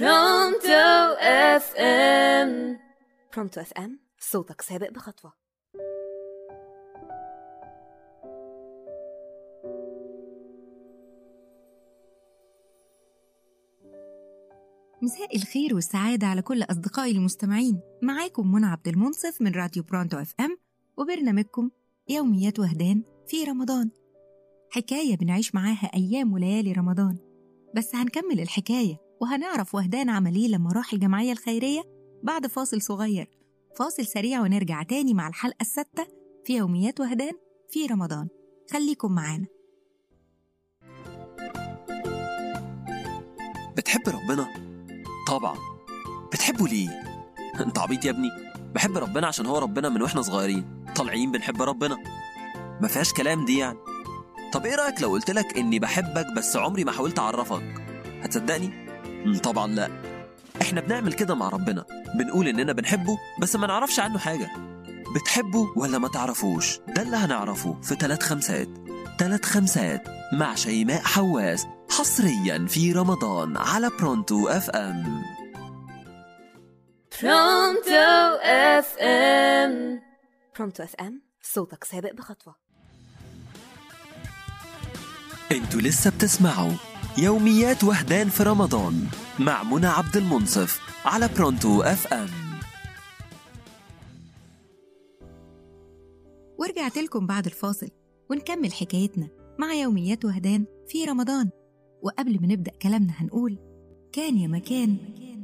برونتو أف إم برونتو أف إم صوتك سابق بخطوة. مساء الخير والسعادة على كل أصدقائي المستمعين. معاكم منى عبد المنصف من راديو برونتو اف ام وبرنامجكم يوميات وهدان في رمضان. حكاية بنعيش معاها أيام وليالي رمضان. بس هنكمل الحكاية. وهنعرف وهدان عمل إيه لما راح الجمعية الخيرية بعد فاصل صغير. فاصل سريع ونرجع تاني مع الحلقة السادسة في يوميات وهدان في رمضان. خليكم معانا. بتحب ربنا؟ طبعا. بتحبه ليه؟ أنت عبيط يا ابني. بحب ربنا عشان هو ربنا من وإحنا صغيرين. طالعين بنحب ربنا. ما فيهاش كلام دي يعني. طب إيه رأيك لو قلت لك إني بحبك بس عمري ما حاولت أعرفك؟ هتصدقني؟ طبعا لا. إحنا بنعمل كده مع ربنا. بنقول إننا بنحبه بس ما نعرفش عنه حاجة. بتحبه ولا ما تعرفوش؟ ده اللي هنعرفه في ثلاث خمسات. ثلاث خمسات مع شيماء حواس حصريا في رمضان على برونتو أف إم. برونتو أف إم. برونتو أف إم صوتك سابق بخطوة. أنتوا لسه بتسمعوا يوميات وهدان في رمضان مع منى عبد المنصف على برونتو أف إم. ورجعت لكم بعد الفاصل ونكمل حكايتنا مع يوميات وهدان في رمضان. وقبل ما نبدأ كلامنا هنقول كان يا مكان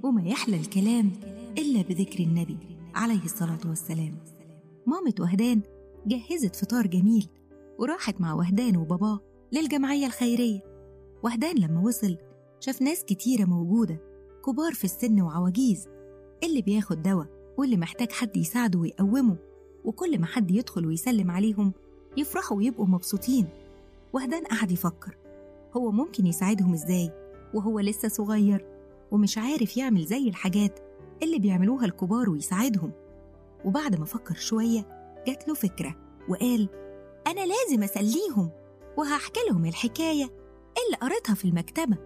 وما يحلى الكلام إلا بذكر النبي عليه الصلاة والسلام. مامة وهدان جهزت فطار جميل وراحت مع وهدان وباباه للجمعية الخيرية. وهدان لما وصل شاف ناس كتيرة موجودة كبار في السن وعواجيز. اللي بياخد دواء واللي محتاج حد يساعده ويقومه وكل ما حد يدخل ويسلم عليهم يفرحوا ويبقوا مبسوطين. وهدان قعد يفكر هو ممكن يساعدهم إزاي؟ وهو لسه صغير ومش عارف يعمل زي الحاجات اللي بيعملوها الكبار ويساعدهم. وبعد ما فكر شوية جات له فكرة وقال أنا لازم أسليهم وهحكي لهم الحكاية اللي قريتها في المكتبة.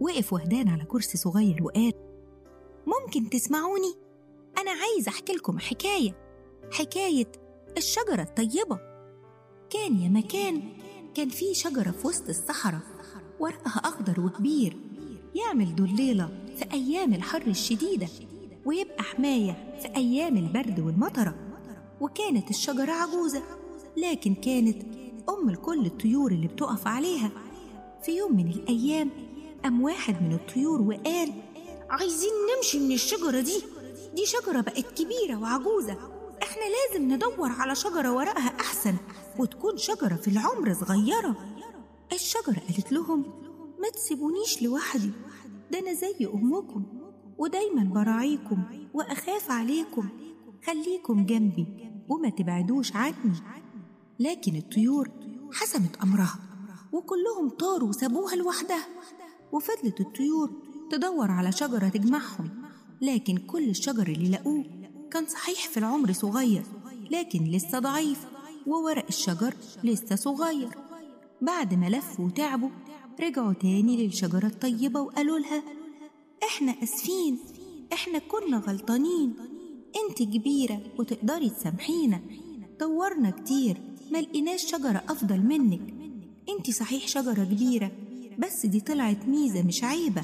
وقف وهدان على كرسي صغير وقال ممكن تسمعوني؟ أنا عايز أحكي لكم حكاية. حكاية الشجرة الطيبة. كان يا مكان كان في شجرة في وسط الصحراء ورقها أخضر وكبير يعمل ضليلة في أيام الحر الشديدة ويبقى حماية في أيام البرد والمطرة. وكانت الشجرة عجوزة لكن كانت أم لكل الطيور اللي بتقف عليها. في يوم من الأيام قام واحد من الطيور وقال عايزين نمشي من الشجرة دي دي شجرة بقت كبيرة وعجوزة إحنا لازم ندور على شجرة ورقها أحسن وتكون شجرة في العمر صغيرة. الشجرة قالت لهم ما تسيبونيش لوحدي ده أنا زي أمكم ودايما براعيكم وأخاف عليكم خليكم جنبي وما تبعدوش عني. لكن الطيور حسمت أمرها. وكلهم طاروا وسابوها لوحدها. وفضلت الطيور تدور على شجرة تجمعهم. لكن كل الشجر اللي لقوه كان صحيح في العمر صغير لكن لسه ضعيف وورق الشجر لسه صغير. بعد ما لفوا وتعبوا رجعوا تاني للشجرة الطيبة وقالوا لها إحنا آسفين إحنا كنا غلطانين. أنت كبيرة وتقدري تسامحينا. دورنا كتير ما لقيناش شجرة أفضل منك. انت صحيح شجرة كبيرة بس دي طلعت ميزة مش عيبة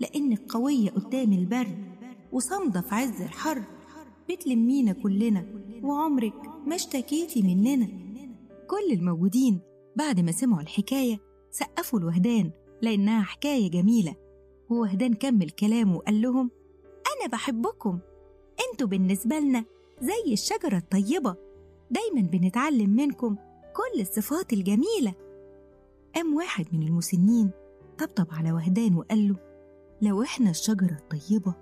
لأنك قوية قدام البرد وصامدة في عز الحر بتلمينا كلنا وعمرك ما اشتكيتي مننا. كل الموجودين بعد ما سمعوا الحكاية سقفوا الوهدان لأنها حكاية جميلة. ووهدان كمل كلامه وقال لهم أنا بحبكم. أنتوا بالنسبة لنا زي الشجرة الطيبة. دايما بنتعلم منكم كل الصفات الجميلة. قام واحد من المسنين طبطب على وهدان وقال له لو إحنا الشجرة الطيبة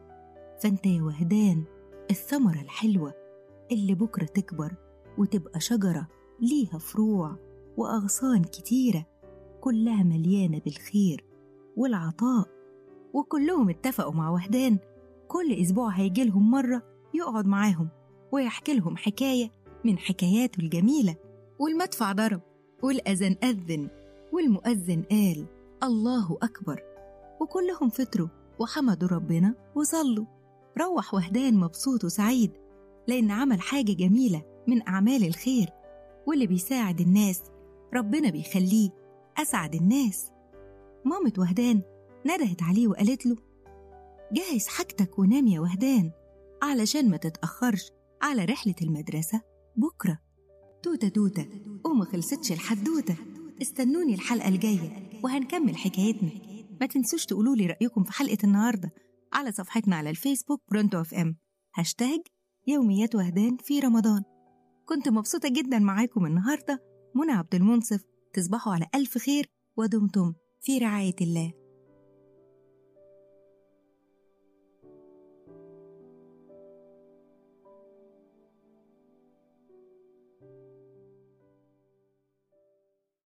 فأنت يا وهدان الثمرة الحلوة اللي بكرة تكبر وتبقى شجرة ليها فروع وأغصان كتيرة كلها مليانة بالخير والعطاء وكلهم اتفقوا مع وهدان كل أسبوع هيجيلهم مرة يقعد معاهم ويحكي لهم حكاية من حكاياته الجميلة والمدفع ضرب والأذان أذن والمؤذن قال الله أكبر. وكلهم فطروا وحمدوا ربنا وصلوا. روح وهدان مبسوط وسعيد لأن عمل حاجة جميلة من أعمال الخير. واللي بيساعد الناس ربنا بيخليه أسعد الناس. مامة وهدان ندهت عليه وقالت له جهز حاجتك ونام يا وهدان علشان ما تتأخرش على رحلة المدرسة بكرة. توتة توتة وما خلصتش الحدوتة. استنوني الحلقة الجاية وهنكمل حكايتنا. ما تنسوش تقولوا لي رأيكم في حلقة النهاردة على صفحتنا على الفيسبوك برونتو اف ام هاشتاج يوميات وهدان في رمضان. كنت مبسوطة جدا معاكم النهاردة. منى عبد المنصف تصبحوا على ألف خير ودمتم في رعاية الله.